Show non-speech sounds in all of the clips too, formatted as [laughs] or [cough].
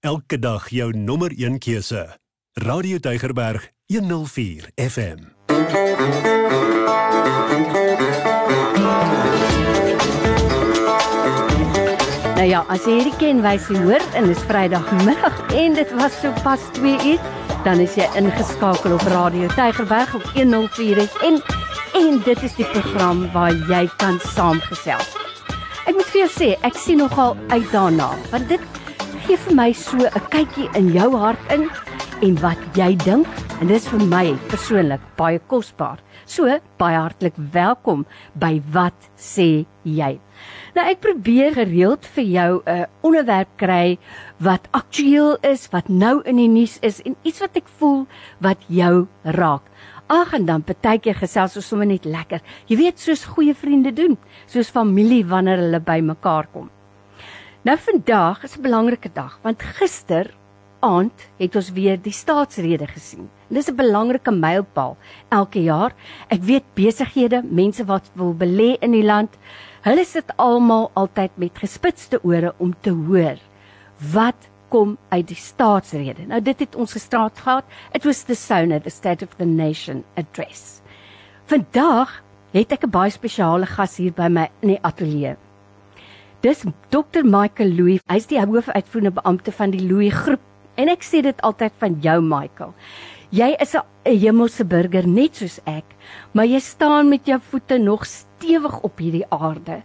Elke dag jou nommer 1 keuse. Radio Deugerberg 104 FM. Nou ja, as jy hierdie kenwysie hoor en dis Vrydagmiddag en dit was so pas 2 uur, dan is jy ingeskakel op Radio Tygerberg op 104 en en dit is die program waar jy kan saamgesels. Ek moet vir jou sê, ek sien nogal uit daarna, want dit gee vir my so 'n kykie in jou hart in en wat jy dink en dit is vir my persoonlik baie kosbaar. So, baie hartlik welkom by Wat sê jy? Nou ek probeer gereeld vir jou 'n uh, onderwerp kry wat aktueel is, wat nou in die nuus is en iets wat ek voel wat jou raak. Ag en dan partykeer gesels ons sommer net lekker. Jy weet soos goeie vriende doen, soos familie wanneer hulle bymekaar kom. Nou vandag is 'n belangrike dag want gister aand het ons weer die staatsrede gesien. Dis 'n belangrike mylpaal elke jaar. Ek weet besighede, mense wat wil belê in die land, Hulle sit almal altyd met gespitste ore om te hoor wat kom uit die staatsrede. Nou dit het ons gestraat gehad. It was the SONA, the State of the Nation address. Vandag het ek 'n baie spesiale gas hier by my in die ateljee. Dis Dr Michael Louw. Hy's die hoofuitvoerende beampte van die Louw groep en ek sê dit altyd van jou Michael. Jy is 'n hemelse burger net soos ek, maar jy staan met jou voete nog stewig op hierdie aarde.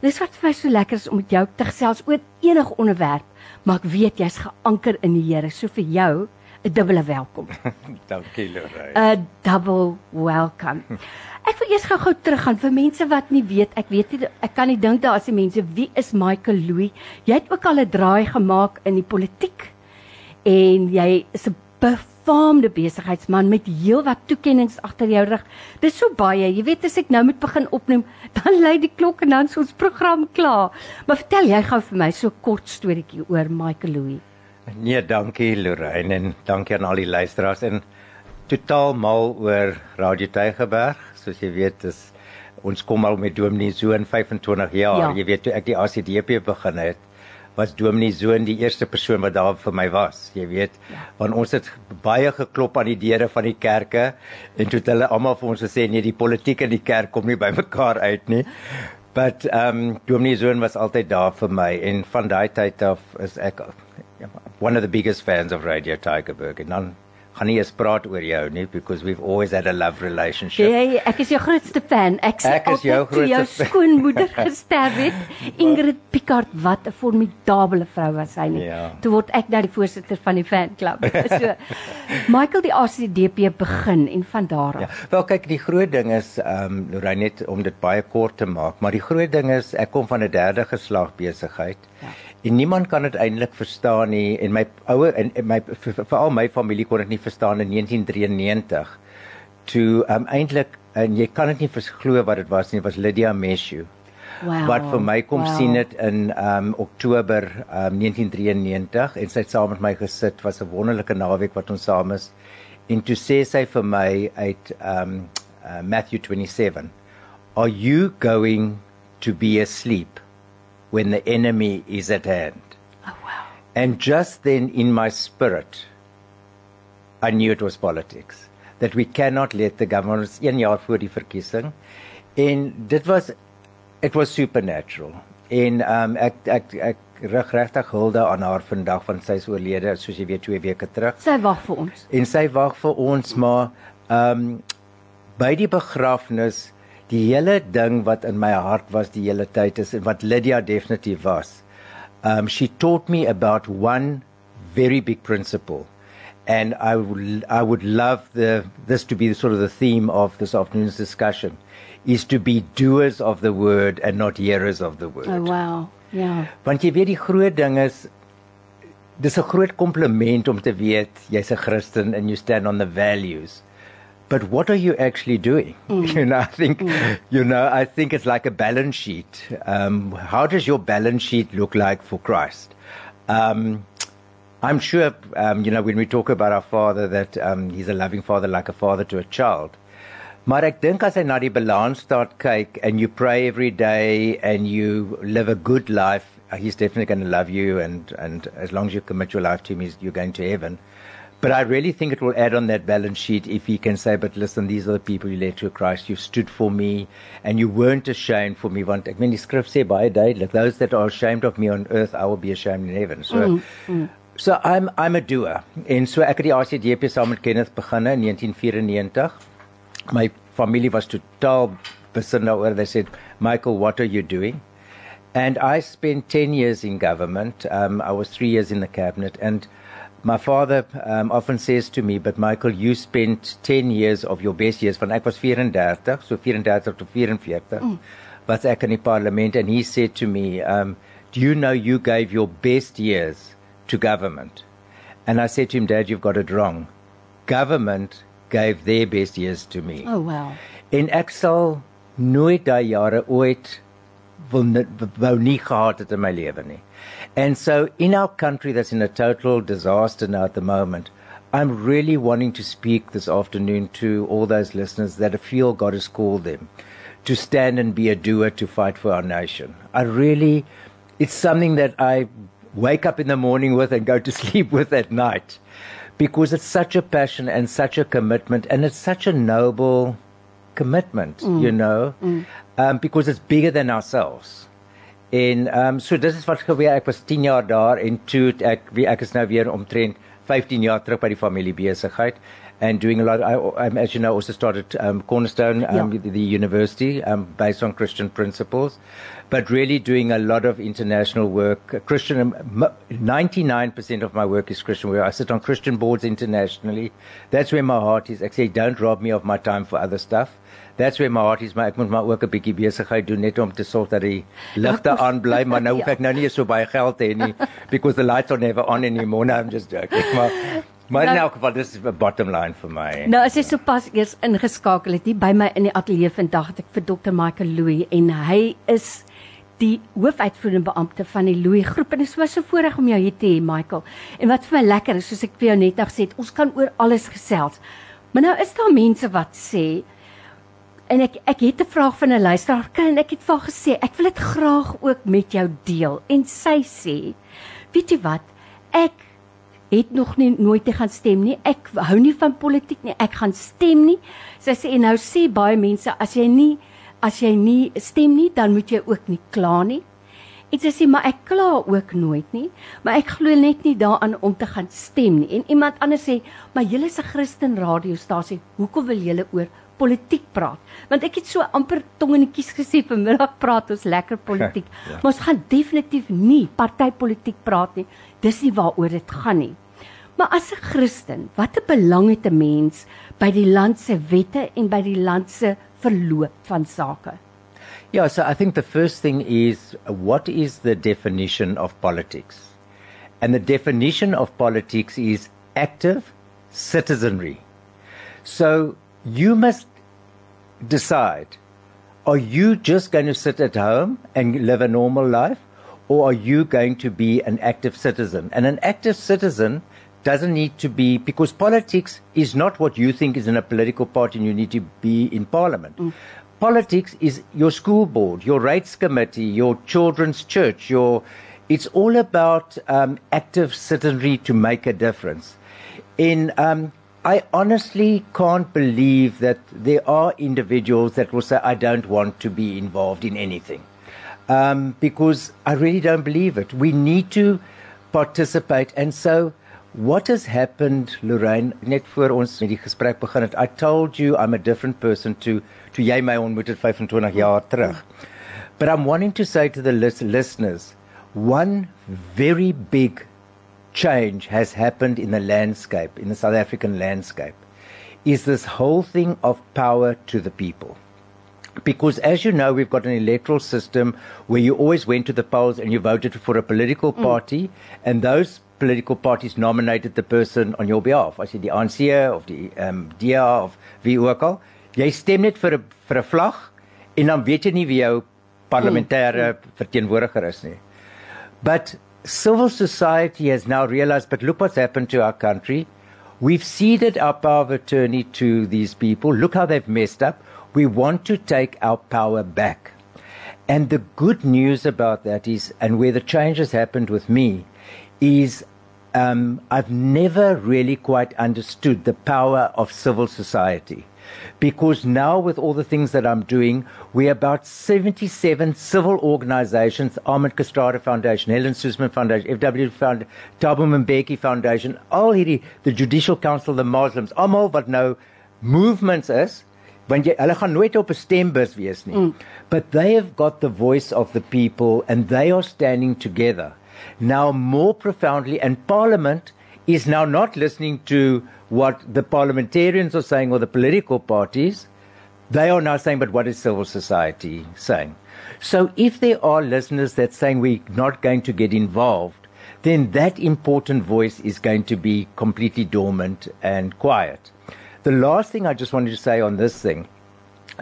Dis wat vir my so lekker is om met jou te gesels oor enige onderwerp, maar ek weet jy's geanker in die Here. So vir jou 'n dubbele welkom. [laughs] Dankie Lorraine. 'n Double welcome. Ek wil eers gou-gou teruggaan vir mense wat nie weet, ek weet nie ek kan nie dink daar is mense wie is Michael Louw? Jy het ook al 'n draai gemaak in die politiek en jy is 'n befaamde besigheidsman met heelwat toekenninge agter jou rug. Dis so baie. Jy weet as ek nou moet begin opneem, [laughs] dan lei die klok en dan is ons program klaar. Maar vertel jy gou vir my so kort storieetjie oor Michael Louw. Nee, dankie Lorraine en dankie aan al die luisteraars en totaal mal oor Radio Tygerberg. Soos jy weet is ons kom al met Dominee Zoon 25 jaar. Ja. Jy weet toe ek die ACDP begin het, was Dominee Zoon die eerste persoon wat daar vir my was. Jy weet, ja. want ons het baie geklop aan die deure van die kerke en toe het hulle almal vir ons gesê nee, die politiek en die kerk kom nie [laughs] by mekaar uit nie. But um Dominee Zoon was altyd daar vir my en van daai tyd af is ek one of the biggest fans of Radio Tigerberg en dan gaan nie eens praat oor jou nie because we've always had a love relationship. Ja, ja ek is jou grootste fan. Ek sê ek is jou grootste jou skoonmoeder [laughs] gesterf het. Ingrid Picard wat 'n formidable vrou was sy nie. Ja. Toe word ek nou die voorsitter van die fanklub. [laughs] So Michael die ACDP begin en van daar af. Ja. Wel kyk, die groot ding is ehm um, Lorraine net om dit baie kort te maak, maar die groot ding is ek kom van 'n derde geslag besigheid. Ja en niemand kan dit eintlik verstaan nie en my ouer en, en my veral my familie kon dit nie verstaan in 1993 toe um, eintlik en jy kan dit nie verglo wat dit was nie was Lydia Meshu wow, wat vir my kom wow. sien dit in um Oktober um 1993 en sy het saam met my gesit was 'n wonderlike naweek wat ons saam is en toe sê sy vir my uit um uh, Matthew 27 are you going to be asleep when the enemy is at hand. Oh, wow. And just then in my spirit, I knew it was politics. That we cannot let the government, een jaar voor die verkiesing. En dit was, it was supernatural. En um, ek, ek, ek rig regtig hulde aan haar vandag van sy is oorlede, soos jy weet, twee weke terug. Sy wag vir ons. En sy wag vir ons, maar um, by die begrafnis, die hele ding wat in my hart was die hele tyd is wat Lydia definitief was. Um she taught me about one very big principle and I would I would love the this to be sort of the theme of this afternoon's discussion is to be doers of the word and not hearers of the word. Oh wow. Ja. Yeah. Want jy weet die groot ding is dis 'n groot kompliment om te weet jy's 'n Christen and you stand on the values but what are you actually doing? [laughs] Mm. You know, I think, mm. you know, I think it's like a balance sheet. Um, how does your balance sheet look like for Christ? Um, I'm sure, um, you know, when we talk about our Father, that um, He's a loving Father, like a father to a child. Maar ek dink as hy na die balans staat kyk and you pray every day and you live a good life he's definitely going to love you, and and as long as you commit your life to him, you're going to heaven. But I really think it will add on that balance sheet if he can say, but listen, these are the people you led to Christ. You stood for me and you weren't ashamed for me. Want ek meen die skrif sê baie duidelik, those that are ashamed of me on earth, I will be ashamed in heaven. So mm, mm. So I'm I'm a doer. En so ek het die ACDP saam met Kenneth begin in 1994. My familie was to totaal besin daaroor. They said, "Michael, what are you doing?" And I spent 10 years in government. Um, I was 3 years in the cabinet and my father um, often says to me, but Michael, you spent 10 years of your best years, van ek was 34, so 34 to 44, mm. was ek in die parlement, and he said to me, um, do you know you gave your best years to government? And I said to him, Dad, you've got it wrong. Government gave their best years to me. Oh, wow. En ek sal nooit daai jare ooit wil wou nie gehad het in my lewe nie. And so, in our country that's in a total disaster now at the moment, I'm really wanting to speak this afternoon to all those listeners that feel God has called them to stand and be a doer to fight for our nation. I really, it's something that I wake up in the morning with and go to [laughs] sleep with at night because it's such a passion and such a commitment and it's such a noble commitment, mm. you know, mm. um, because it's bigger than ourselves. En ehm um, so dis is wat gebeur. Ek was 10 jaar daar en toe ek ek is nou weer omtrent 15 jaar terug by die familie besigheid and doing a lot. I, I as you know also started um, Cornerstone um, yeah. the, the university um, based on Christian principles but really doing a lot of international work. Christian 99% of my work is Christian where I sit on Christian boards internationally. That's where my heart is. Actually don't rob me of my time for other stuff. That's where my heart is. Maar ek moet maar ook 'n bietjie besigheid doen net om te sorg dat die ligte aan bly maar nou [laughs] hoef ek nou nie so baie geld hê nie because the lights are never on anymore. Now I'm just joking maar maar nou, in elk geval dis 'n bottom line vir my nou as jy sopas eers ingeskakel het hier by my in die ateljee vandag het ek vir Dr Michael Louw en hy is die hoofuitvoerende beampte van die Louis groep en dit is so voorreg om jou hier te hê Michael. En wat vir my lekker is soos ek vir jou net gesê het, ons kan oor alles gesels. Maar nou is daar mense wat sê en ek ek het 'n vraag van 'n luisteraar en ek het vir haar gesê ek wil dit graag ook met jou deel en sy sê weet jy wat ek het nog nie nooit te gaan stem nie ek hou nie van politiek nie ek gaan stem nie sy sê en nou sê baie mense as jy nie as jy nie stem nie dan moet jy ook nie kla nie en sy sê maar ek kla ook nooit nie maar ek glo net nie daaraan om te gaan stem nie en iemand anders sê maar julle 'n Christen radiostasie hoekom wil julle oor politiek praat. Want ek het so amper tong in die kies gesê vanmiddag praat ons lekker politiek. [laughs] ja. Maar ons gaan definitief nie partypolitiek praat nie. Dis nie waaroor dit gaan nie. Maar as 'n Christen, watter belang het 'n mens by die land se wette en by die land se verloop van sake? Yeah, so I think the first thing is what is the definition of politics? And the definition of politics is active citizenry. So you must decide are you just going to sit at home and live a normal life or are you going to be an active citizen and an active citizen doesn't need to be because politics is not what you think is in a political party and you need to be in parliament mm. politics is your school board your rights committee your children's church your it's all about um, active citizenry to make a difference in um, I honestly can't believe that there are individuals that will say, I don't want to be involved in anything. Um, because I really don't believe it. We need to participate. And so, what has happened, Lorraine, net voor ons met die gesprek begin het, I told you I'm a different person to, to jy my ontmoet het 25 jaar terug. But I'm wanting to say to the listeners, one very big change has happened in the landscape, in the South African landscape, is this whole thing of power to the people. Because as you know, we've got an electoral system where you always went to the polls and you voted for a political mm. party, mm. and those political parties nominated the person on your behalf. I said the ANC of the um, DA of wie ook al. Jy stem net vir 'n vir 'n vlag en dan weet jy nie wie jou parlementêre mm. verteenwoordiger is nie. But civil society has now realized, but look what's happened to our country. We've ceded our power of attorney to these people. Look how they've messed up. We want to take our power back. And the good news about that is, and where the change has happened with me, is um, I've never really quite understood the power of civil society. Because now, with all the things that I'm doing, we're about 77 civil organizations Ahmed Kastrada Foundation, Helen Suzman Foundation, FW Foundation, Thabo Mbeki Foundation, all hierdie, the Judicial Council, the Muslims, almal wat nou movements is want jy hulle gaan nooit op 'n stembus wees nie. Mm. But they have got the voice of the people and they are standing together. Now more profoundly and parliament is now not listening to what the parliamentarians are saying or the political parties. They are now saying, but what is civil society saying? So if there are listeners that saying we're not going to get involved, then that important voice is going to be completely dormant and quiet. The last thing I just wanted to say on this thing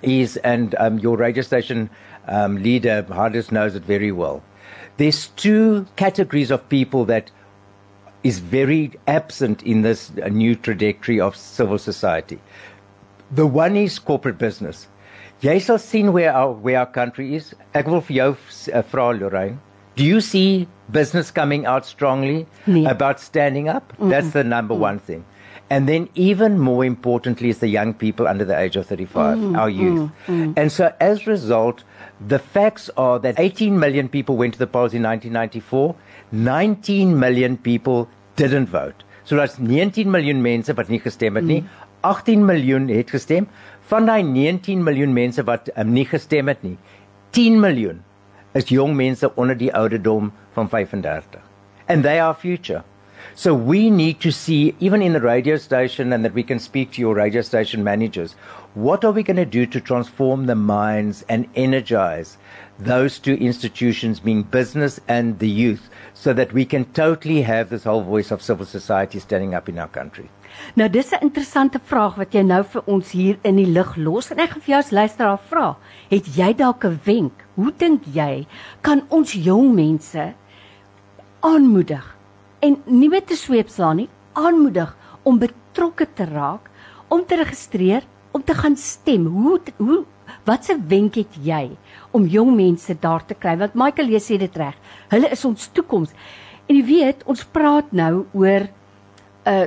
is, and um, your radio station um, leader, Hardis, knows it very well. There's two categories of people that is very absent in this uh, new trajectory of civil society. The one is corporate business. Jy sal sien where our where our country is. Ek wil vir jou uh, vra Lorraine, do you see business coming out strongly Nee. about standing up? That's the number one thing. And then, even more importantly, is the young people under the age of 35, our youth. And so, as a result, the facts are that 18 million people went to the polls in 1994, 19 million people didn't vote. So, that's 19 miljoen mense wat nie gestem het nie. 18 miljoen het gestem. Van daai 19 miljoen mense wat um, nie gestem het nie, 10 miljoen is jong mense onder die ouderdom van 35. And they are future. So we need to see, even in the radio station, and that we can speak to your radio station managers, what are we going to do to transform the minds and energize those two institutions, being business and the youth, so that we can totally have this whole voice of civil society standing up in our country? Nou dis 'n interessante vraag wat jy nou vir ons hier in die lug los en ek gaan vir jou as luisteraar vra. Het jy dalk 'n wenk? Hoe dink jy kan ons jong mense aanmoedig en nie met 'n sweepslaan nie, aanmoedig om betrokke te raak, om te registreer, om te gaan stem. Hoe hoe watse wenk het jy om jong mense daar te kry? Want Michael jy sê dit reg. Hulle is ons toekoms. En jy weet, ons praat nou oor uh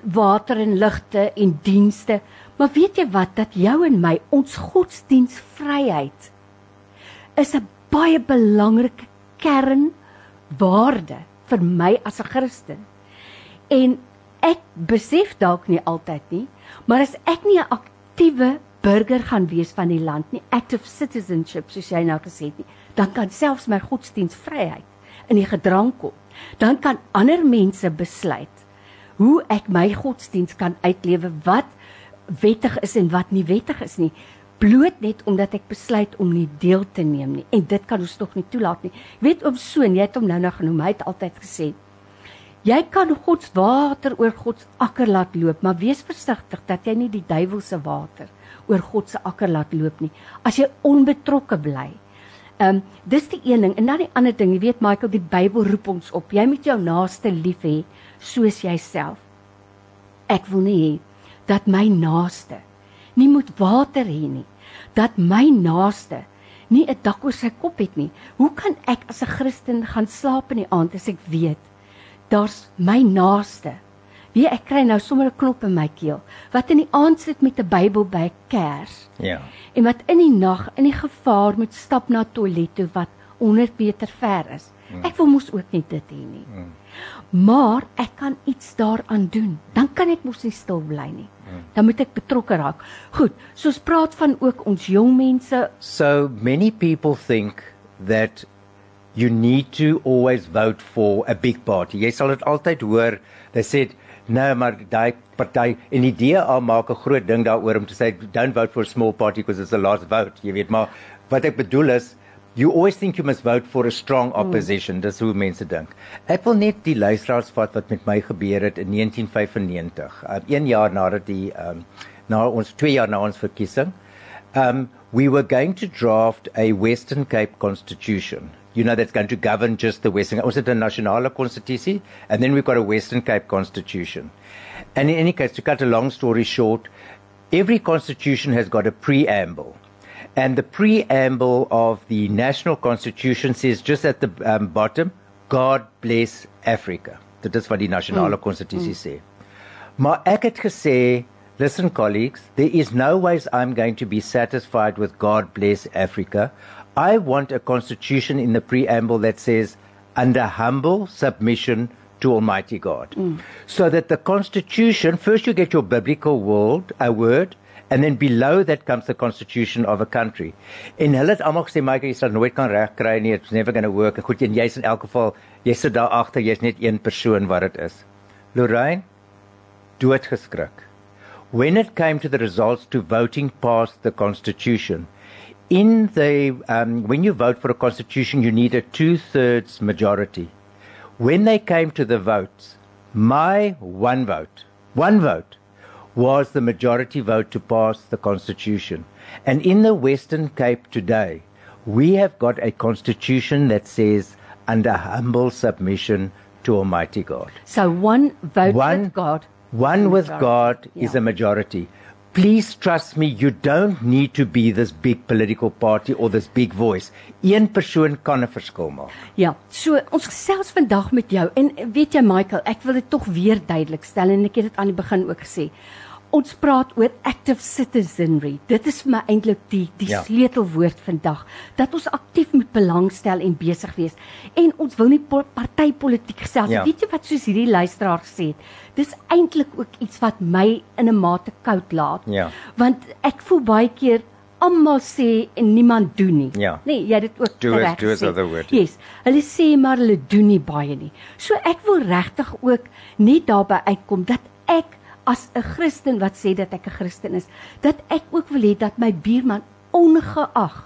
water en ligte en dienste. Maar weet jy wat dat jou en my ons godsdienstvryheid is 'n baie belangrike kernwaarde vir my as 'n Christen. En ek besef dalk nie altyd nie, maar as ek nie 'n aktiewe burger gaan wees van die land nie, active citizenship soos jy nou gesê het nie, dan kan selfs my godsdienstvryheid in die gedrang kom. Dan kan ander mense besluit hoe ek my godsdiens kan uitlewe wat wettig is en wat nie wettig is nie bloot net omdat ek besluit om nie deel te neem nie. En dit kan ons tog nie toelaat nie. Weet oom Soon jy het hom nou nou genoem. Hy het altyd gesê jy kan God se water oor God se akker laat loop maar wees versigtig dat jy nie die duiwel se water oor God se akker laat loop nie. As jy onbetrokke bly. Ehm um, dis die een ding. En dan die ander ding, jy weet Michael, die Bybel roep ons op. Jy moet jou naaste lief hê soos jouself. Ek wil nie hê dat my naaste nie moet water hê nie. Dat my naaste nie 'n dak oor sy kop het nie. Hoe kan ek as 'n Christen gaan slaap in die aand as ek weet daar's my naaste Wie ek kry nou sommer 'n knop in my keel wat in die aand sit met 'n Bybel by 'n kers Ja. en wat in die nag in die gevaar moet stap na toilet toe wat 100 meter ver is. Ek wil mos ook nie dit hê nie. Maar ek kan iets daaraan doen. Dan kan ek mos nie stil bly nie. Dan moet ek betrokke raak. Goed, so ons praat van ook ons jong mense. So many people think that you need to always vote for a big party. Jy sal dit altyd hoor. They said, "No, maar daai party en die DA maak 'n groot ding daaroor om te sê don't vote for a small party because it's the last vote." Jy weet maar wat ek bedoel is You always think you must vote for a strong opposition. Mm. Dis hoe mense dink. Ek wil net die luisteraars vat wat met my gebeur het in 1995. Um, een jaar nadat die um na ons 2 jaar na ons verkiesing. Um we were going to draft a Western Cape constitution. You know that's going to govern just the Western Ons het 'n nasionale konstitusie and then we've got a Western Cape constitution. And in any case to cut a long story short, every constitution has got a preamble. And the preamble of the national constitution says just at the um, bottom, God bless Africa. Dit is wat die nasionale Mm. konstitusie sê. Maar ek het gesê, listen colleagues, there is no ways I'm going to be satisfied with God bless Africa. I want a constitution in the preamble that says under humble submission to Almighty God. So that the constitution, first you get your biblical world, a word, and then below that comes the constitution of a country. En hulle het almal gesê Michael jy sal nooit kan regkry nie, it's never going to work. En Goed, en jy's in elk geval, jy sit daar agter, jy's net een persoon wat dit is. Lorraine doodgeskrik. When it came to the results to voting past the constitution, in the um, when you vote for a constitution, you need a two-thirds majority. When they came to the votes, my one vote, one vote, was the majority vote to pass the constitution. And in the Western Cape today, we have got a constitution that says under humble submission to Almighty God. So one vote One- with God. One with God is a majority. Please trust me, you don't need to be this big political party or this big voice. Een persoon kan 'n verskil maak. Ja, so ons gesels vandag met jou en weet jy Michael, ek wil dit tog weer duidelik stel en ek het dit aan die begin ook gesê. Ons praat oor active citizenry. Dit is vir my eintlik die die Ja. ja. sleutelwoord vandag dat ons aktief moet belangstel en besig wees. En ons wil nie po- partypolitiek gesels. Ja. Weet jy wat soos hierdie luisteraar gesê het? Dis eintlik ook iets wat my in 'n mate koud laat. Ja. Want ek voel baie keer almal sê en niemand doen nie. Ja. Nee, jy het dit ook reg gesê. other word. Yes. Hulle sê maar hulle doen nie baie nie. So ek wil regtig ook net daarby uitkom dat ek as 'n Christen wat sê dat ek 'n Christen is, dat ek ook wil hê dat my buurman ongeag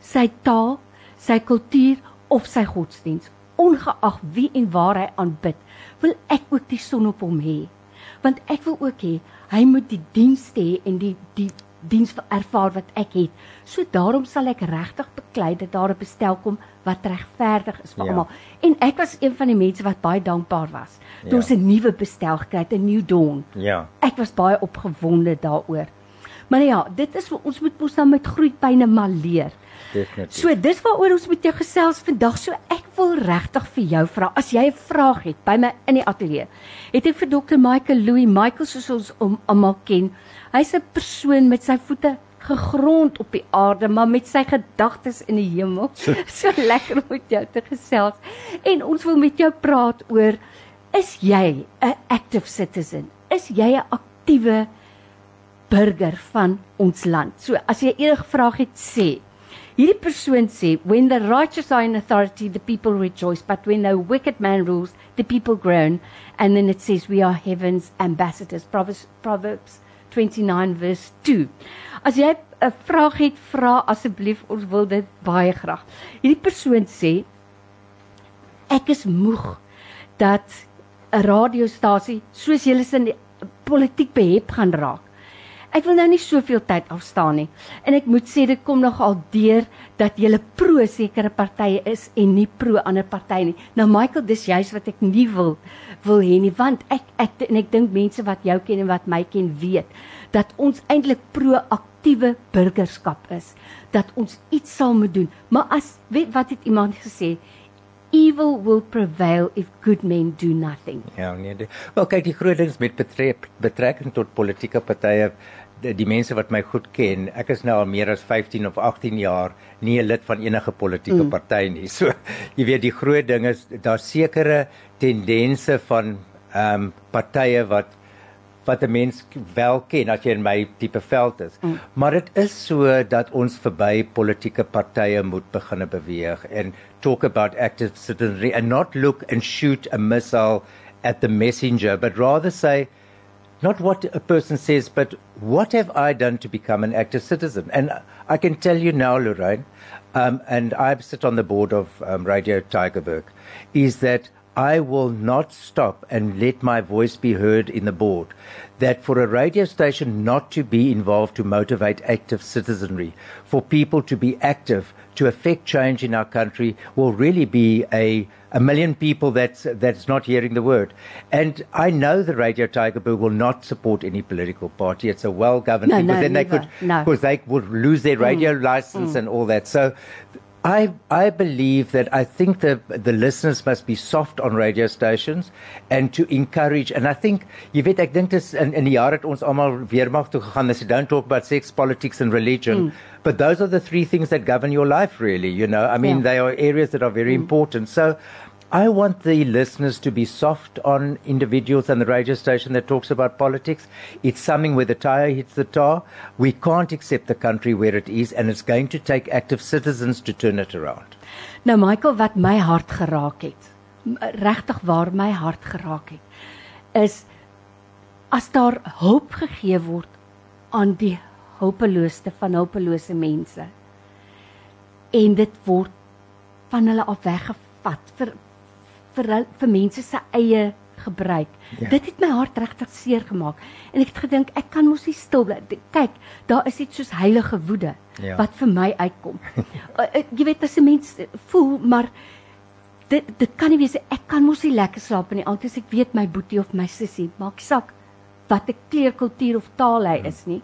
sy taal, sy kultuur of sy godsdiens, ongeag wie en waar hy aanbid, wil ek ook die son op hom hê. Want ek wil ook hê hy moet die dienste hê en die die diens ervaar wat ek het. So daarom sal ek regtig beklei dat daar 'n bestel kom wat regverdig is vir Ja. almal. En ek was een van die mense wat baie dankbaar was toe Ja. ons 'n nuwe bestel gekry het, 'n new dawn. Ja. Ek was baie opgewonde daaroor. Maar ja, dit is ons moet mos nou met groeipyne maar leer. Definitief. So dis waaroor ons met jou gesels vandag. So ek wil regtig vir jou vra as jy 'n vraag het by my in die ateljee. Het ek vir Dr. Michael Louis Michael soos ons hom almal ken. Hy's 'n persoon met sy voete gegrond op die aarde, maar met sy gedagtes in die hemel. [laughs] so lekker om met jou te gesels. En ons wil met jou praat oor is jy 'n active citizen? Is jy 'n aktiewe burger van ons land? So as jy enige vraag het, sê Hierdie persoon sê when the righteous are in authority the people rejoice but when the wicked man rules the people groan and then it says we are heaven's ambassadors Proverbs, Proverbs 29 verse 2. As jy 'n vraag het, vra asseblief, ons wil dit baie graag. Hierdie persoon sê ek is moeg dat 'n radiostasie soos julle in die politiek behep gaan raak. Ek wil nou nie soveel tyd afstaan nie. En ek moet sê dit kom nogal deur dat jy pro sekere partye is en nie pro ander partye nie. Nou Michael, dis juist wat ek nie wil wil hê nie, want ek ek en ek dink mense wat jou ken en wat my ken weet dat ons eintlik proaktiewe burgerskap is, dat ons iets sal moet doen. Maar as weet wat het iemand gesê? Evil will prevail if good men do nothing. Ja, nee. Wel kyk, die groot ding is met betrek, betrekking tot politieke partye, die, mense wat my goed ken, ek is nou al meer as 15 of 18 jaar nie 'n lid van enige politieke mm. party nie. So, jy weet die groot ding is daar sekere tendense van ehm um, partye wat wat 'n mens wel ken as jy in my tipe veld is. Mm. Maar dit is so dat ons verby politieke partye moet begine beweeg en talk about active citizenry and not look and shoot a missile at the messenger but rather say not what a person says but what have I done to become an active citizen? And I can tell you now Lorraine um, and I sit on the board of um, Radio Tigerberg is that I will not stop and let my voice be heard in the board. That for a radio station not to be involved to motivate active citizenry, for people to be active, to affect change in our country will really be a a million people that's that's not hearing the word. And I know the Radio Tigerberg will not support any political party. It's a well governed No, thing, no, but then they never. could No. because they would lose their mm. radio mm. license and all that. So I I believe that I think the the listeners must be soft on radio stations and to encourage and I think jy weet ek dink dis in in die jaar het ons almal weermag toe gegaan as you don't talk about sex politics and religion hmm. but those are the three things that govern your life really you know. I mean Yeah. they are areas that are very hmm. important. So I want the listeners to be soft on individuals and the radio station that talks about politics. It's something where the tire hits the tar. We can't accept the country where it is, and it's going to take active citizens to turn it around. Nou Michael wat my hart geraak het. Regtig waar my hart geraak het is as daar hulp gegee word aan die hulpelooste van hulpelose mense en dit word van hulle af weggevat vir vir hul- vir mense se eie gebruik. Ja. Dit het my hart regtig seer gemaak en ek het gedink ek kan mos nie stil bly. Kyk, daar is iets soos heilige woede Ja. wat vir my uitkom. Uh, [laughs] Jy weet as 'n mens voel maar dit dit kan nie wees ek kan mos nie lekker slaap in die aand as ek weet my boetie of my sussie maak saak wat 'n kleur, kultuur of taal hy is nie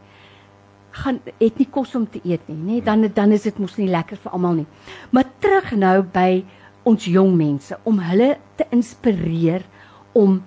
gaan het nie kos om te eet nie, nê? Dan dan is dit mos nie lekker vir almal nie. Maar terug nou by ons jong mense om hulle te inspireer om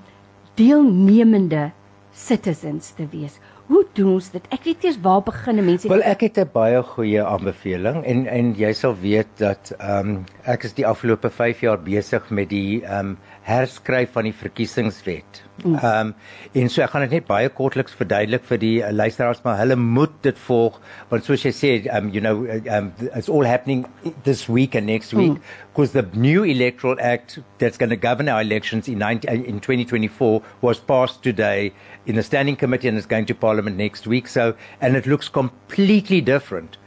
deelnemende citizens te wees. Hoe doen ons dit? Ek weet eers waar begin mense Wel ek het 'n baie goeie aanbeveling en en jy sal weet dat ehm um, ek is die afgelope 5 jaar besig met die ehm um, herskryf van die verkiesingswet. Ehm um, en so ek gaan dit net baie kortliks verduidelik vir die uh, luisteraars maar hulle moet dit volg want soos jy sê um you know um it's all happening this week and next week because the new electoral act that's going to govern our elections in 19, uh, in 2024 was passed today in the standing committee and is going to parliament next week. So and it looks completely different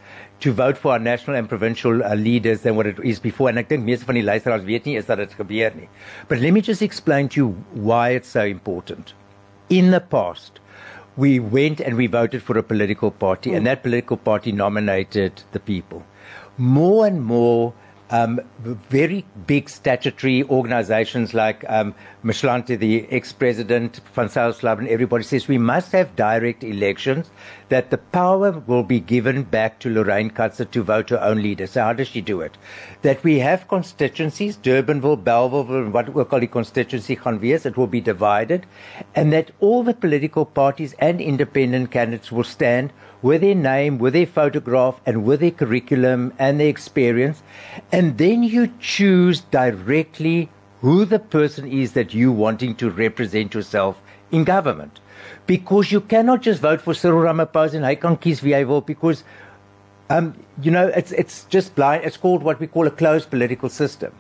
to vote for our national and provincial uh, leaders than what it is before. And ek dink meeste van die luisteraars weet nie is dat dit gebeur nie. But let me just explain to you why it's so important. In the past, we went and we voted for a political party, and that political party nominated the people. More and more, um, very big statutory organizations like um, Mishlante, the ex-president, Van Salslav, and everybody says we must have direct elections, that the power will be given back to Lorraine Katzer to vote her own leader. So how does she do it? That we have constituencies, Durbanville, Belleville, and what we call the constituency wees, it will be divided, and that all the political parties and independent candidates will stand with their name, with their photograph, and with their curriculum and their experience. And then you choose directly who the person is that you wanting to represent yourself in government. Because you cannot just vote for Cyril Ramaphosa and hy kan kies wie hy because um, you know, it's it's just blind. It's called what we call a closed political system.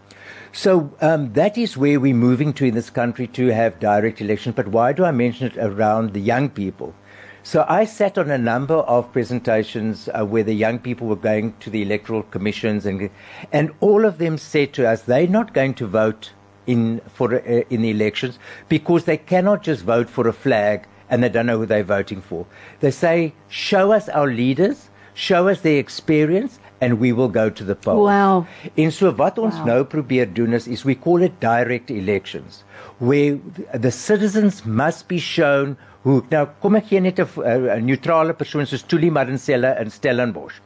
So um, that is where we're moving to in this country to have direct elections. But why do I mention it around the young people? So I sat on a number of presentations uh, where the young people were going to the electoral commissions, and and all of them said to us they're not going to vote in for uh, in the elections because they cannot just vote for a flag and they don't know who they're voting for. They say, show us our leaders, show us their experience, and we will go to the polls. Wow. En so wat ons Wow. wow. nou probeer doen is is we call it direct elections where the citizens must be shown who nou kom ek gee net 'n uh, 'n neutrale persoon soos Tuli Madinsela in Stellenbosch.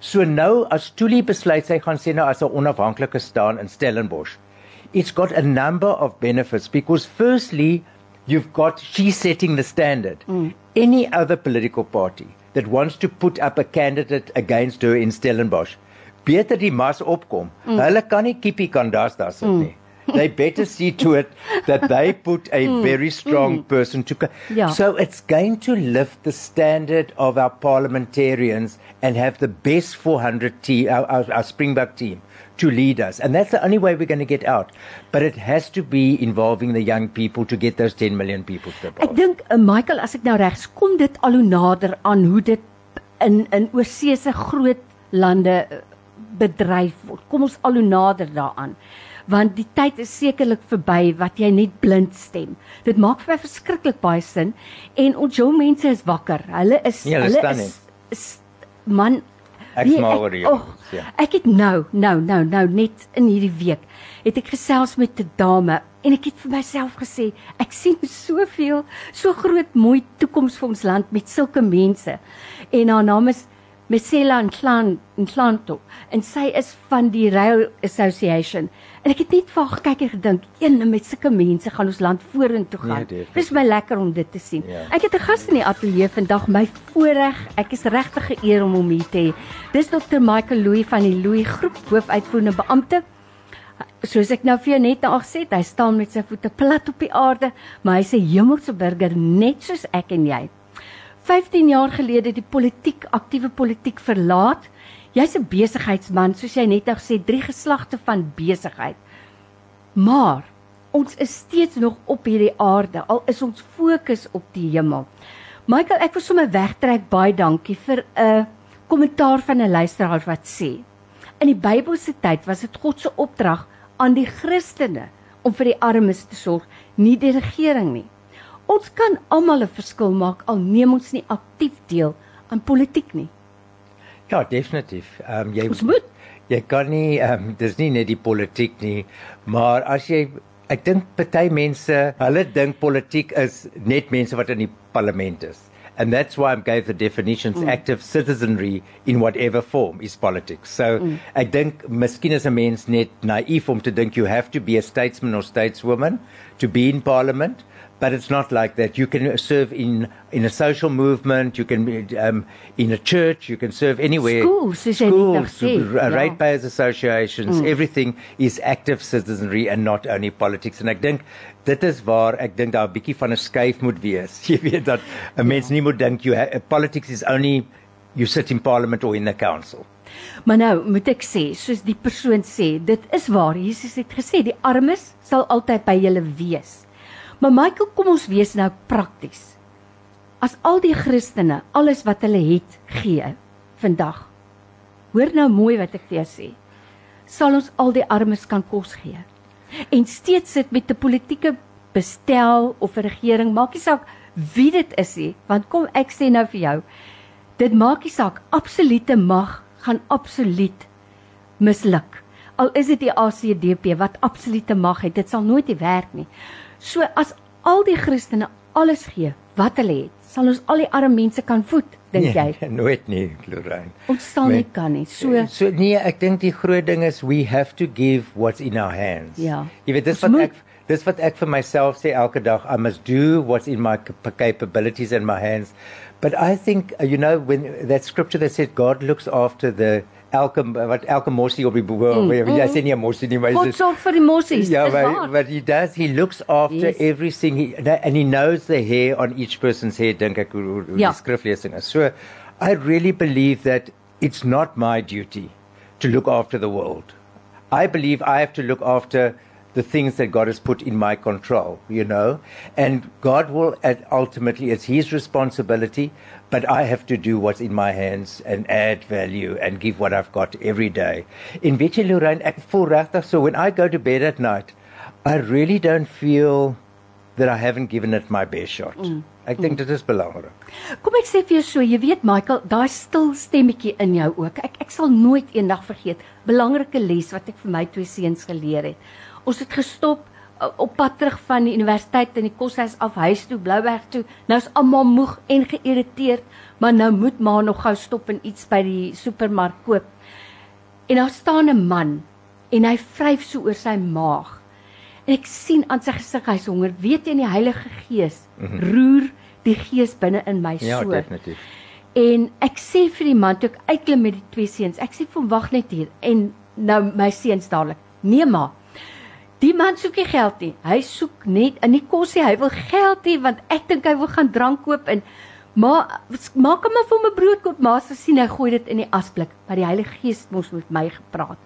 So nou as Tuli besluit sy gaan sê nou as 'n onafhanklike staan in Stellenbosch. It's got a number of benefits because firstly you've got she's setting the standard. Mm. Any other political party that wants to put up a candidate against her in Stellenbosch, beter die mas opkom. Mm. Hulle kan nie kiepie kan daar sit nie. They better see to it that they put a mm. very strong mm. person to. co- Yeah. So it's going to lift the standard of our parliamentarians and have the best 400 team, our, our, our Springbok team, to lead us. And that's the only way we're going to get out. But it has to be involving the young people to get those 10 million people to the Ek dink uh, Michael as ek nou reg is, kom dit al hoe nader aan hoe dit in in oorsee se groot lande uh, bedryf word. Kom ons al hoe nader daaraan. Want die tyd is sekerlik verby wat jy net blind stem. Dit maak vir my verskriklik baie sin en ons jong mense is wakker. Hulle is Nee, hulle hulle is, is man Ek Nee, smaak ek- oor die och, jongens, ja. Ek het nou, nou, nou, nou net in hierdie week het ek gesels met 'n dame en ek het vir myself gesê, ek sien soveel, so groot mooi toekoms vir ons land met sulke mense. En haar naam is Mesela Nhlanto en sy is van die Rail Association. En ek het net vir haar gekyk en gedink, een met sulke mense gaan ons land vorentoe Nee, gaan. definitief. Dis my lekker om dit te sien. Ja. Ek het 'n gas in die ateljee vandag, my voorreg. Ek is regtig geëer om hom hier te hê. Dis Dr. Michael Louw van die Louw Groep, hoofuitvoerende beampte. Soos ek nou vir jou net nou gesê het, hy staan met sy voete plat op die aarde, maar hy's 'n hemelse burger net soos ek en jy. 15 jaar gelede die politiek, aktiewe politiek verlaat. Jy's 'n besigheidsman, soos jy net nou gesê, drie geslagte van besigheid. Maar ons is steeds nog op hierdie aarde, al is ons fokus op die hemel. Michael, ek wil sommer wegtrek baie dankie vir 'n kommentaar van 'n luisteraar wat sê: In die Bybelse tyd was dit God se opdrag aan die Christene om vir die armes te sorg, nie die regering nie. Ons kan almal 'n verskil maak al neem ons nie aktief deel aan politiek nie. Ja, definitief. Ehm um, jy Ons moet. jy kan nie ehm um, dis nie net die politiek nie, maar as jy ek dink party mense, hulle dink politiek is net mense wat in die parlement is. And that's why I gave the definitions mm. active citizenry in whatever form is politics. So mm. ek dink miskien is 'n mens net naïef om te dink you have to be a statesman or stateswoman to be in parliament. But it's not like that. You can serve in in a social movement. You can be um, in a church. You can serve anywhere. Schools, gesê, r- ja. ratepayers associations. Everything is active citizenry and not only politics. En ek dink dit is waar ek dink daar 'n bietjie van 'n skuif moet wees. [laughs] Jy weet dat 'n mens nie moet dink you ha- politics is only you sit in parliament or in the council. Maar nou moet ek sê, soos die persoon sê, dit is waar. Jesus het gesê die armes sal altyd by julle wees. Maar Michael, kom ons wees nou prakties. As al die Christene alles wat hulle het gee vandag. Hoor nou mooi wat ek vir jou sê. Sal ons al die armes kan kos gee. En steeds sit met 'n politieke bestel of 'n regering, maak nie saak wie dit is nie, want kom ek sê nou vir jou, dit maak nie saak absolute mag gaan absoluut misluk. Al is dit die ACDP wat absolute mag het, dit sal nooit werk nie. So as al die Christene alles gee wat hulle het, sal ons al die arme mense kan voed, dink jy? Nee, [laughs] nooit nie, Lorraine. Ons sal Nee. nie kan nie. So so nee, ek dink die groot ding is we have to give what's in our hands. Ja. Jy weet dis wat moet. ek dis wat ek vir myself sê elke dag I must do what's in my cap- capabilities and my hands. But I think uh, you know when that scripture that said God looks after the elke wat elke mossie op die boom. Mm, jy sê nie 'n mossie nie, maar God sorg vir die mossies. Yeah, dis but, he does. He looks after Yes. everything, he, and he knows the hair on each person's head. Dink ek hoe hoe Ja. die skriflesing is. So, I really believe that it's not my duty to look after the world. I believe I have to look after the things that God has put in my control, you know, and God will at ultimately it's His responsibility, but I have to do what's in my hands and add value and give what I've got every day. In weet jy Lorraine, ek voel regtig so when I go to bed at night, I really don't feel that I haven't given it my best shot. Mm. Ek dink dit is belangrik. Kom ek sê vir jou so, jy weet Michael, daai stil stemmetjie in jou ook. Ek ek sal nooit eendag vergeet belangrike les wat ek vir my twee seuns geleer het. Ons het gestop op pad terug van die universiteit in die koshuis af huis toe Blouberg toe. Nou is almal moeg en geïrriteerd, maar nou moet ma nog gou stop en iets by die supermark koop. En daar staan 'n man en hy vryf so oor sy maag. En ek sien aan sy gesig hy's honger. Weet jy in die Heilige Gees roer die Gees binne in my Ja, so. definitief. En ek sê vir die man toe ek uitklim met die twee seuns, ek sê vir hom wag net hier en nou my seuns dadelik. Nee ma. Die man soek nie geld nie. Hy soek net in die kosie, hy wil geld hê want ek dink hy wil gaan drank koop en maar maak hom maar vir my brood koop. Maar as sien hy gooi dit in die asblik, maar die Heilige Gees mos met my gepraat.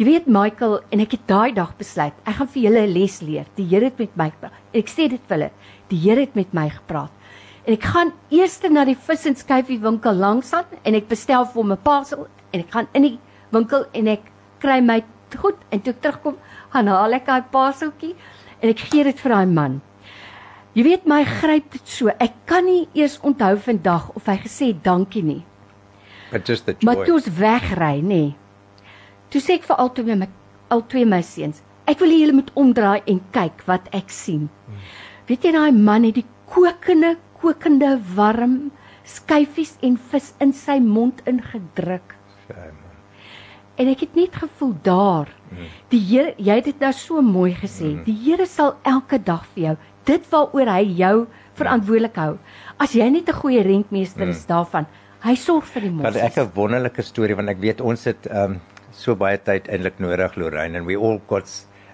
Jy weet Michael en ek het daai dag besluit, ek gaan vir julle 'n les leer. Die Here het met my gepraat. Ek sê dit vir hulle. Die Here het met my gepraat. En ek gaan eers na die vis en skyfie winkel langs aan en ek bestel vir hom 'n parcel en ek gaan in die winkel en ek kry my goed en toe ek terugkom gaan haal ek daai pareltjie en ek gee dit vir daai man. Jy weet my gryp dit so. Ek kan nie eers onthou vandag of hy gesê dankie nie. But just the joy. Maar toe ons wegry, nê. Nee, toe sê ek vir al twee my al twee my seuns, ek wil hê julle moet omdraai en kyk wat ek sien. Hmm. Weet jy daai man het die kokende kokende warm skyfies en vis in sy mond ingedruk. En ek het net gevoel daar. Die Here, jy het dit nou so mooi gesê. Hmm. Die Here sal elke dag vir jou dit waaroor hy jou verantwoordelik hou. As jy net 'n goeie rentmeester is daarvan, hy sorg vir die mos. Maar ek 'n wonderlike storie want ek weet ons het um so baie tyd eintlik nodig Lorraine and we all got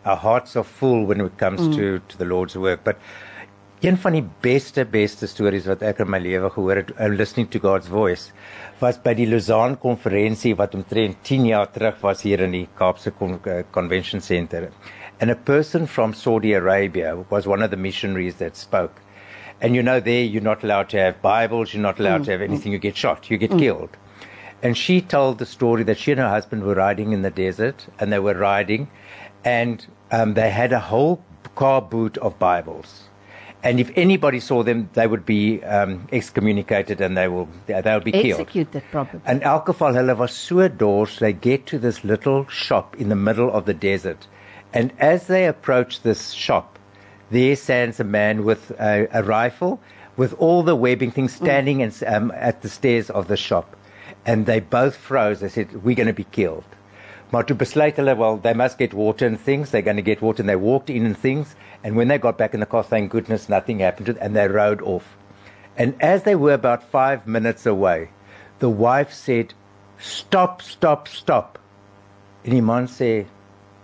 our hearts are full when it comes mm. to to the Lord's work but een van die beste beste stories wat ek in my lewe gehoor het uh, listening to God's voice was by die Lausanne konferensie wat omtrent 10 jaar terug was hier in die Kaapse Con uh, Convention Center and a person from Saudi Arabia was one of the missionaries that spoke and you know there you're not allowed to have bibles you're not allowed mm. to have anything you get shot you get mm. killed and she told the story that she and her husband were riding in the desert and they were riding and um, they had a whole car boot of bibles and if anybody saw them, they would be um, excommunicated and they will they will be killed. Executed, probably. And alcohol, hulle was so dors, they get to this little shop in the middle of the desert, and as they approach this shop, there stands a man with a, a rifle, with all the webbing things mm. standing mm. and, um, at the stairs of the shop, and they both froze. They said, "We're going to be killed." Maar toe besluit hulle, well, they must get water and things. They're going to get water, and they walked in and things. And when they got back in the car, thank goodness nothing happened to them, and they rode off. And as they were about five minutes away, the wife said, Stop, stop, stop. And Iman said,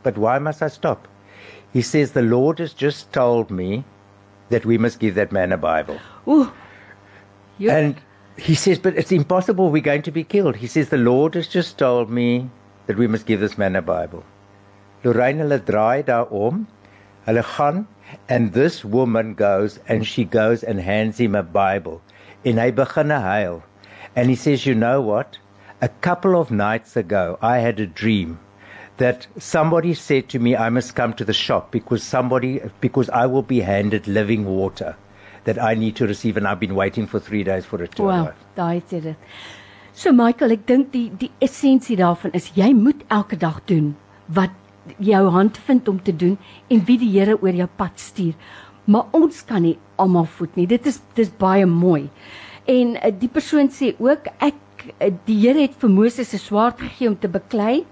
But why must I stop? He says, The Lord has just told me that we must give that man a Bible. Ooh. And he says, But it's impossible. We're going to be killed. He says, The Lord has just told me that we must give this man a Bible. Lorraine hulle draai daarom Hulle gaan and this woman goes and she goes and hands him a Bible. En hy begin huil. And he says, "You know what? A couple of nights ago, I had a dream that somebody said to me I must come to the shop because somebody because I will be handed living water that I need to receive and I've been waiting for 3 days for it to wow, arrive." Daai het dit. So Michael, ek dink die die essensie daarvan is jy moet elke dag doen wat jou hand vind om te doen en wie die Here oor jou pad stuur. Maar ons kan nie almal voed nie. Dit is dis baie mooi. En uh, die persoon sê ook ek uh, die Here het vir Moses 'n swaard gegee om te beklei.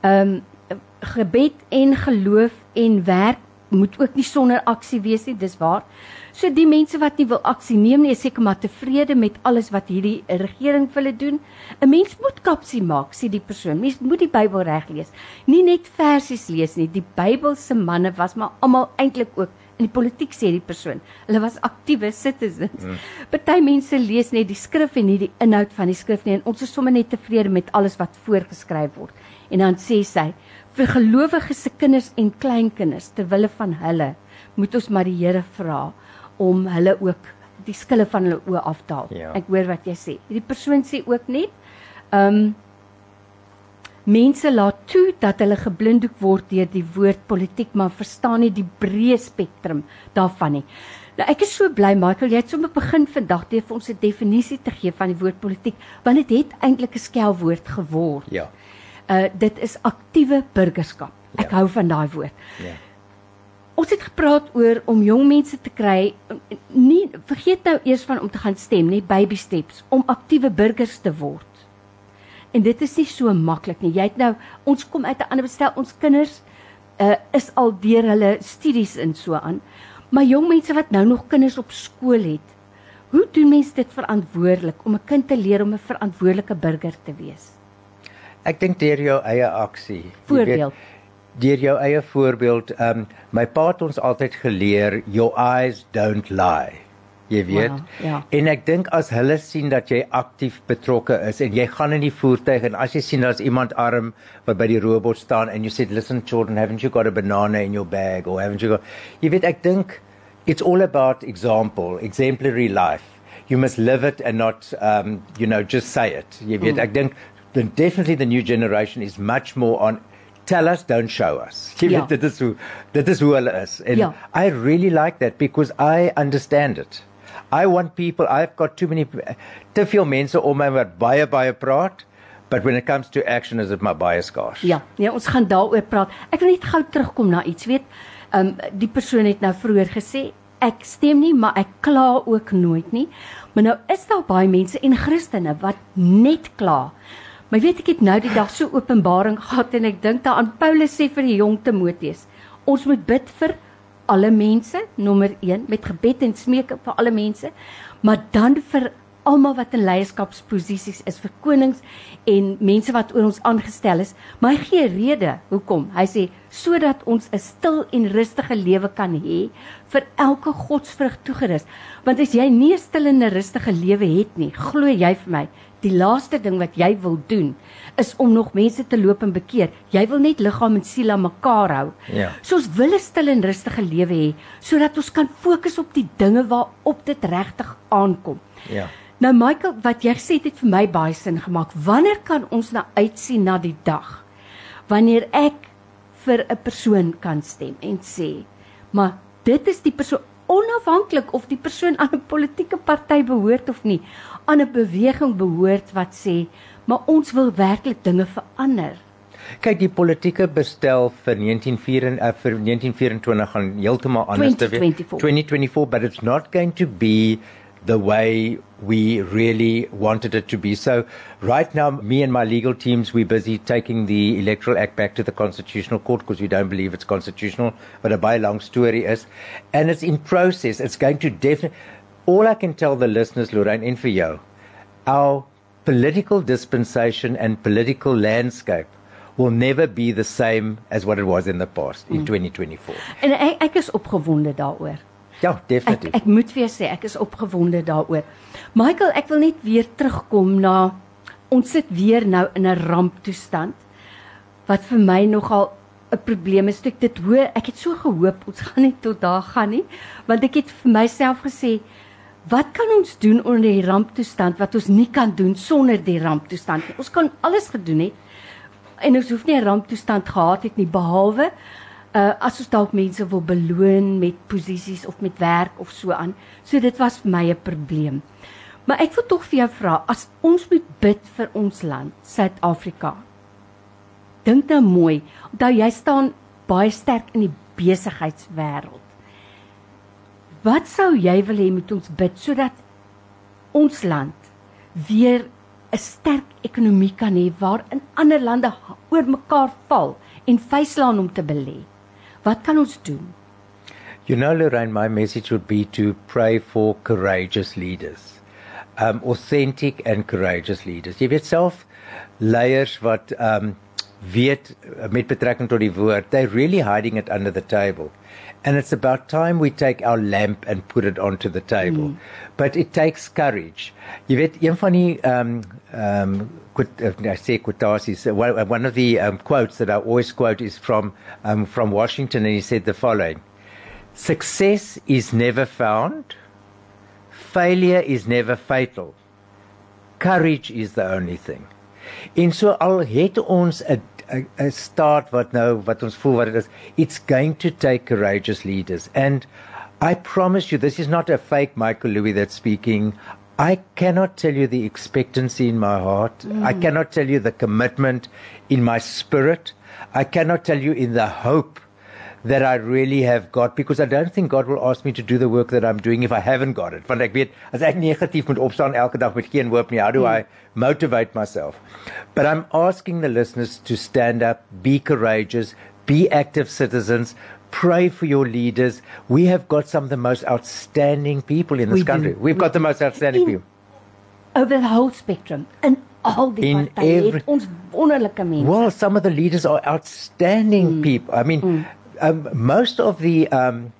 Ehm um, gebed en geloof en werk moet ook nie sonder aksie wees nie. Dis waar. So die mense wat nie wil aksie neem nie, is seker maar tevrede met alles wat hierdie regering vir hulle doen. 'n Mens moet kapsie maak, sê die persoon. Mens moet die Bybel reg lees. Nie net versies lees nie. Die Bybel se manne was maar almal eintlik ook in die politiek sê die persoon. Hulle was aktiewe citizens. Hmm. Party mm. mense lees net die skrif en nie die inhoud van die skrif nie en ons is sommer net tevrede met alles wat voorgeskryf word. En dan sê sy vir gelowiges se kinders en kleinkinders ter wille van hulle moet ons maar die Here vra om hulle ook die skille van hulle oë af te haal. Ja. Ek hoor wat jy sê. Die persoon sê ook net ehm um, mense laat toe dat hulle geblinddoek word deur die woord politiek, maar verstaan nie die breë spektrum daarvan nie. Nou ek is so bly Michael, jy het sommer begin vandag deur vir ons 'n definisie te gee van die woord politiek, want dit het eintlik 'n skelwoord geword. Ja. Uh dit is aktiewe burgerskap. Ek ja. hou van daai woord. Ja. Ons het gepraat oor om jong mense te kry nie vergeet nou eers van om te gaan stem nie baby steps om aktiewe burgers te word. En dit is nie so maklik nie. Jy het nou ons kom uit 'n ander bestel ons kinders uh, is al deur hulle studies in so aan. Maar jong mense wat nou nog kinders op skool het. Hoe doen mense dit verantwoordelik om 'n kind te leer om 'n verantwoordelike burger te wees? Ek dink deur jou eie aksie. Voorbeeld. Weet, deur jou eie voorbeeld, ehm um, my pa het ons altyd geleer your eyes don't lie. Jy weet. Wow, ja. En ek dink as hulle sien dat jy aktief betrokke is en jy gaan in die voertuig en as jy sien daar's iemand arm wat by die robot staan en you said listen children haven't you got a banana in your bag or haven't you got Jy weet ek dink it's all about example, exemplary life. You must live it and not um you know just say it. Jy weet mm. ek dink then definitely the new generation is much more on tell us don't show us. Jy Ja. weet dit is hoe dit is hoe hulle is. And Ja. I really like that because I understand it. I want people I've got too many te veel mense om my wat baie baie praat, but when it comes to action is it my baie skaars. Ja, nee, ons gaan daaroor praat. Ek wil net gou terugkom na iets, weet. Ehm um, die persoon het nou vroeër gesê ek stem nie, maar ek kla ook nooit nie. Maar nou is daar baie mense en Christene wat net kla. Maar weet ek het nou die dag so openbaring gehad en ek dink daaraan Paulus sê vir die jong Timoteus, ons moet bid vir alle mense, nommer 1 met gebed en smeek vir alle mense, maar dan vir almal wat in leierskapsposisies is vir konings en mense wat oor ons aangestel is, maar hy gee rede hoekom. Hy sê sodat ons 'n stil en rustige lewe kan hê vir elke godsvrug toegerus. Want as jy nie 'n stil en 'n rustige lewe het nie, glo jy vir my, die laaste ding wat jy wil doen is om nog mense te loop en bekeer. Jy wil net liggaam en siel aan mekaar hou. Ja. So ons wil 'n stil en rustige lewe hê sodat ons kan fokus op die dinge waarop dit regtig aankom. Ja. Nou Michael, wat jy gesê het het vir my baie sin gemaak. Wanneer kan ons nou uitsien na die dag wanneer ek vir 'n persoon kan stem en sê, maar dit is die persoon onafhanklik of die persoon aan 'n politieke party behoort of nie, aan 'n beweging behoort wat sê, maar ons wil werklik dinge verander. Kyk, die politieke bestel vir 1924 uh, vir 1924 gaan heeltemal anders te wees. 2024. 2024, but it's not going to be the way we really wanted it to be. So right now, me and my legal teams, we're busy taking the Electoral Act back to the Constitutional Court because we don't believe it's constitutional, but a by long story is. And it's in process. It's going to definitely, all I can tell the listeners, Lorraine, and for you, our political dispensation and political landscape will never be the same as what it was in the past in 2024. En ek, ek is opgewonde daaroor. Ja, Ek definitief. ek moet jou sê ek is opgewonde daaroor. Michael, ek wil net weer terugkom na ons sit weer nou in 'n ramptoestand wat vir my nogal 'n probleem is. Ek dit hoor, ek het so gehoop ons gaan nie tot daar gaan nie, want ek het vir myself gesê wat kan ons doen onder die ramptoestand wat ons nie kan doen sonder die ramptoestand nie. Ons kan alles gedoen het en ons hoef nie 'n ramptoestand gehad het nie behalwe uh as ons dalk mense wil beloon met posisies of met werk of so aan. So dit was vir my 'n probleem. Maar ek wil tog vir jou vra, as ons moet bid vir ons land, Suid-Afrika. Dink nou mooi, onthou jy staan baie sterk in die besigheidswêreld. Wat sou jy wil hê moet ons bid sodat ons land weer 'n sterk ekonomie kan hê waarin ander lande oor mekaar val en vuislaan om te belê. Wat kan ons doen? You know, Lorraine, my message would be to pray for courageous leaders, um, authentic and courageous leaders. Jy weet self leiers wat um, weet uh, met betrekking tot die woord, they're really hiding it under the table. And it's about time we take our lamp and put it onto the table. Mm. But it takes courage. Jy weet een van die um um quote, uh, I say one, one of the um, quotes that I always quote is from um, from Washington and he said the following Success is never found. Failure is never fatal. Courage is the only thing. En so al het ons 'n 'n 'n staat wat nou wat ons voel wat dit is, it's going to take courageous leaders. And I promise you this is not a fake Michael Louis that's speaking. I cannot tell you the expectancy in my heart. Mm. I cannot tell you the commitment in my spirit. I cannot tell you in the hope that I really have got because I don't think God will ask me to do the work that I'm doing if I haven't got it. Want ek weet as ek negatief moet opstaan elke dag met geen hoop nie, how do hmm. I motivate myself? But I'm asking the listeners to stand up, be courageous, be active citizens, pray for your leaders. We have got some of the most outstanding people in this We do. country. We've got the most outstanding In- people. Over the whole spectrum in al die In partye every- het ons wonderlike mense. Well, some of the leaders are outstanding hmm. people. I mean, hmm. Um, most of the um,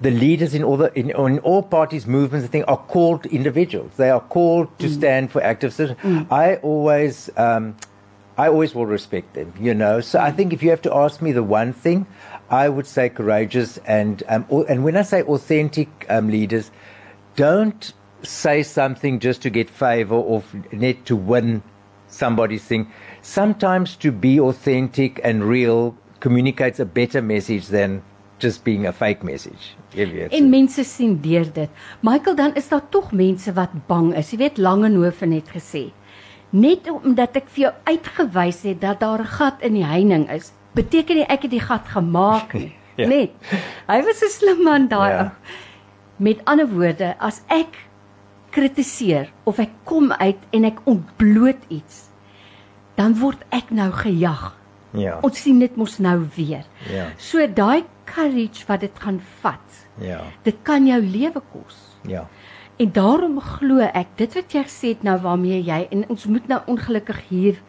the leaders in all the in, in all parties, movements, I think, are called individuals. They are called to stand for active citizens. I always. Um, I always will respect them, you know. So I think if you have to ask me the one thing, I would say courageous and um, and when I say authentic um, leaders, don't say something just to get favor or net to win somebody's thing. Sometimes to be authentic and real communicates a better message than just being a fake message. Jy weet. En mense sien deur dit. Michael, dan is daar tog mense wat bang is. Jy weet Langehoven het gesê, net omdat ek vir jou uitgewys het dat daar 'n gat in die heining is, beteken nie ek het die gat gemaak nie. [laughs] Ja. Net. Hy was 'n slim man daai Ja. ou. Met ander woorde, as ek kritiseer of ek kom uit en ek ontbloot iets, dan word ek nou gejag. Ja. Ons sien dit mos nou weer. Ja. So daai courage wat dit gaan vat, Ja. dit kan jou lewe kos. Ja. En daarom glo ek dit wat jy gesê het nou waarmee jy en ons moet nou ongelukkig hier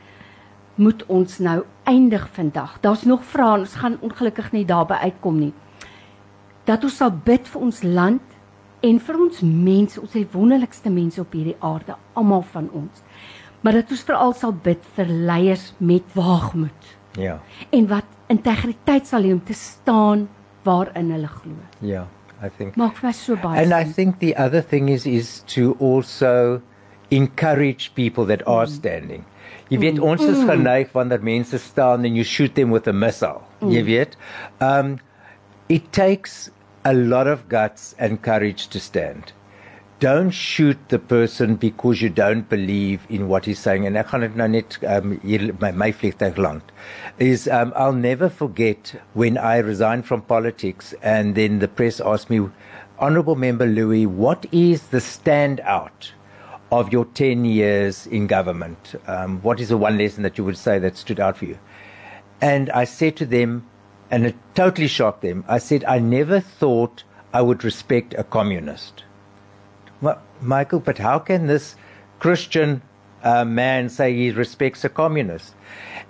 moet ons nou eindig vandag. Daar's nog vrae ons gaan ongelukkig nie daarby uitkom nie. Dat ons sal bid vir ons land en vir ons mense, ons die wonderlikste mense op hierdie aarde, almal van ons. Maar dat ons veral sal bid vir leiers met waagmoed Ja. en wat integriteit sal hê om te staan waarin hulle glo. Ja. I think Maak vir my so baie And I sin. think the other thing is is to also encourage people that Mm. are standing. Jy weet ons is geneig wanneer mense staan and you shoot them with a missile. Mm. Jy weet. Um it takes a lot of guts and courage to stand. Don't shoot the person because you don't believe in what he's saying. And I dit nou net um my land. Is um I'll never forget when I resigned from politics and then the press asked me honorable member Louis what is the standout of your 10 years in government? Um, what is the one lesson that you would say that stood out for you? And I said to them, and it totally shocked them, I said, I never thought I would respect a communist. Well, Michael, but how can this Christian uh, man say he respects a communist?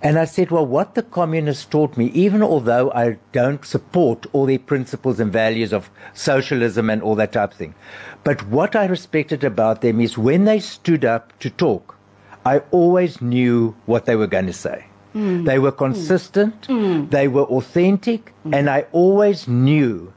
And I said, well, what the communists taught me, even although I don't support all their principles and values of socialism and all that type of thing, but what I respected about them is when they stood up to talk, I always knew what they were going to say. Mm. They were consistent, mm. Mm. they were authentic, and I always knew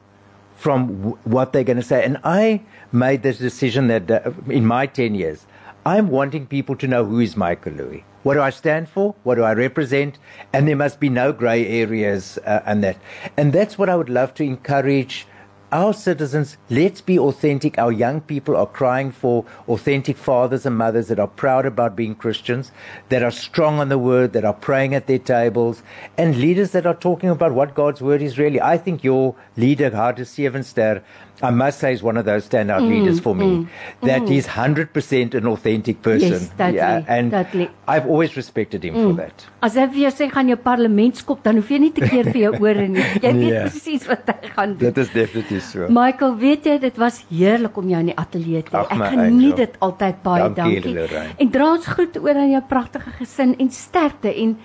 from w- what they're going to say. And I made this decision that uh, in my 10 years, I'm wanting people to know who is Michael Louis. What do I stand for? What do I represent? And there must be no gray areas uh, and that. And that's what I would love to encourage our citizens. Let's be authentic. Our young people are crying for authentic fathers and mothers that are proud about being Christians, that are strong on the word, that are praying at their tables, and leaders that are talking about what God's word is really. I think your leader, Harder Sevenster, I must say, is one of those standout leaders for me. That he's 100% an authentic person. Yes, totally, and totally. I've always respected him for that. As hy vir jou sê gaan jou parlementskop, dan hoef jy nie te keer vir jou ore nie. Jy weet Nee. [laughs] presies wat hy gaan doen. Dit is definitief so. Michael, weet jy dit was heerlik om jou in die ateljee te hê. Ek geniet dit altyd baie Dankie, dankie. Lorraine. En dra ons groete oor aan jou pragtige gesin en sterkte en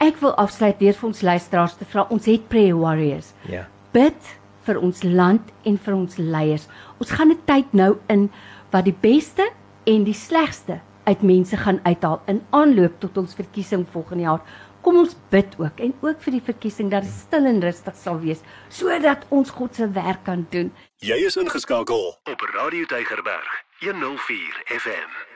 ek wil afsluit deur vir ons luisteraars te vra. Ons het prayer warriors. Ja. Bid vir ons land en vir ons leiers. Ons gaan 'n tyd nou in wat die beste en die slegste uit mense gaan uithaal in aanloop tot ons verkiesing volgende jaar. Kom ons bid ook en ook vir die verkiesing dat dit stil en rustig sal wees sodat ons God se werk kan doen. Jy is ingeskakel op Radio Tygerberg 104 FM.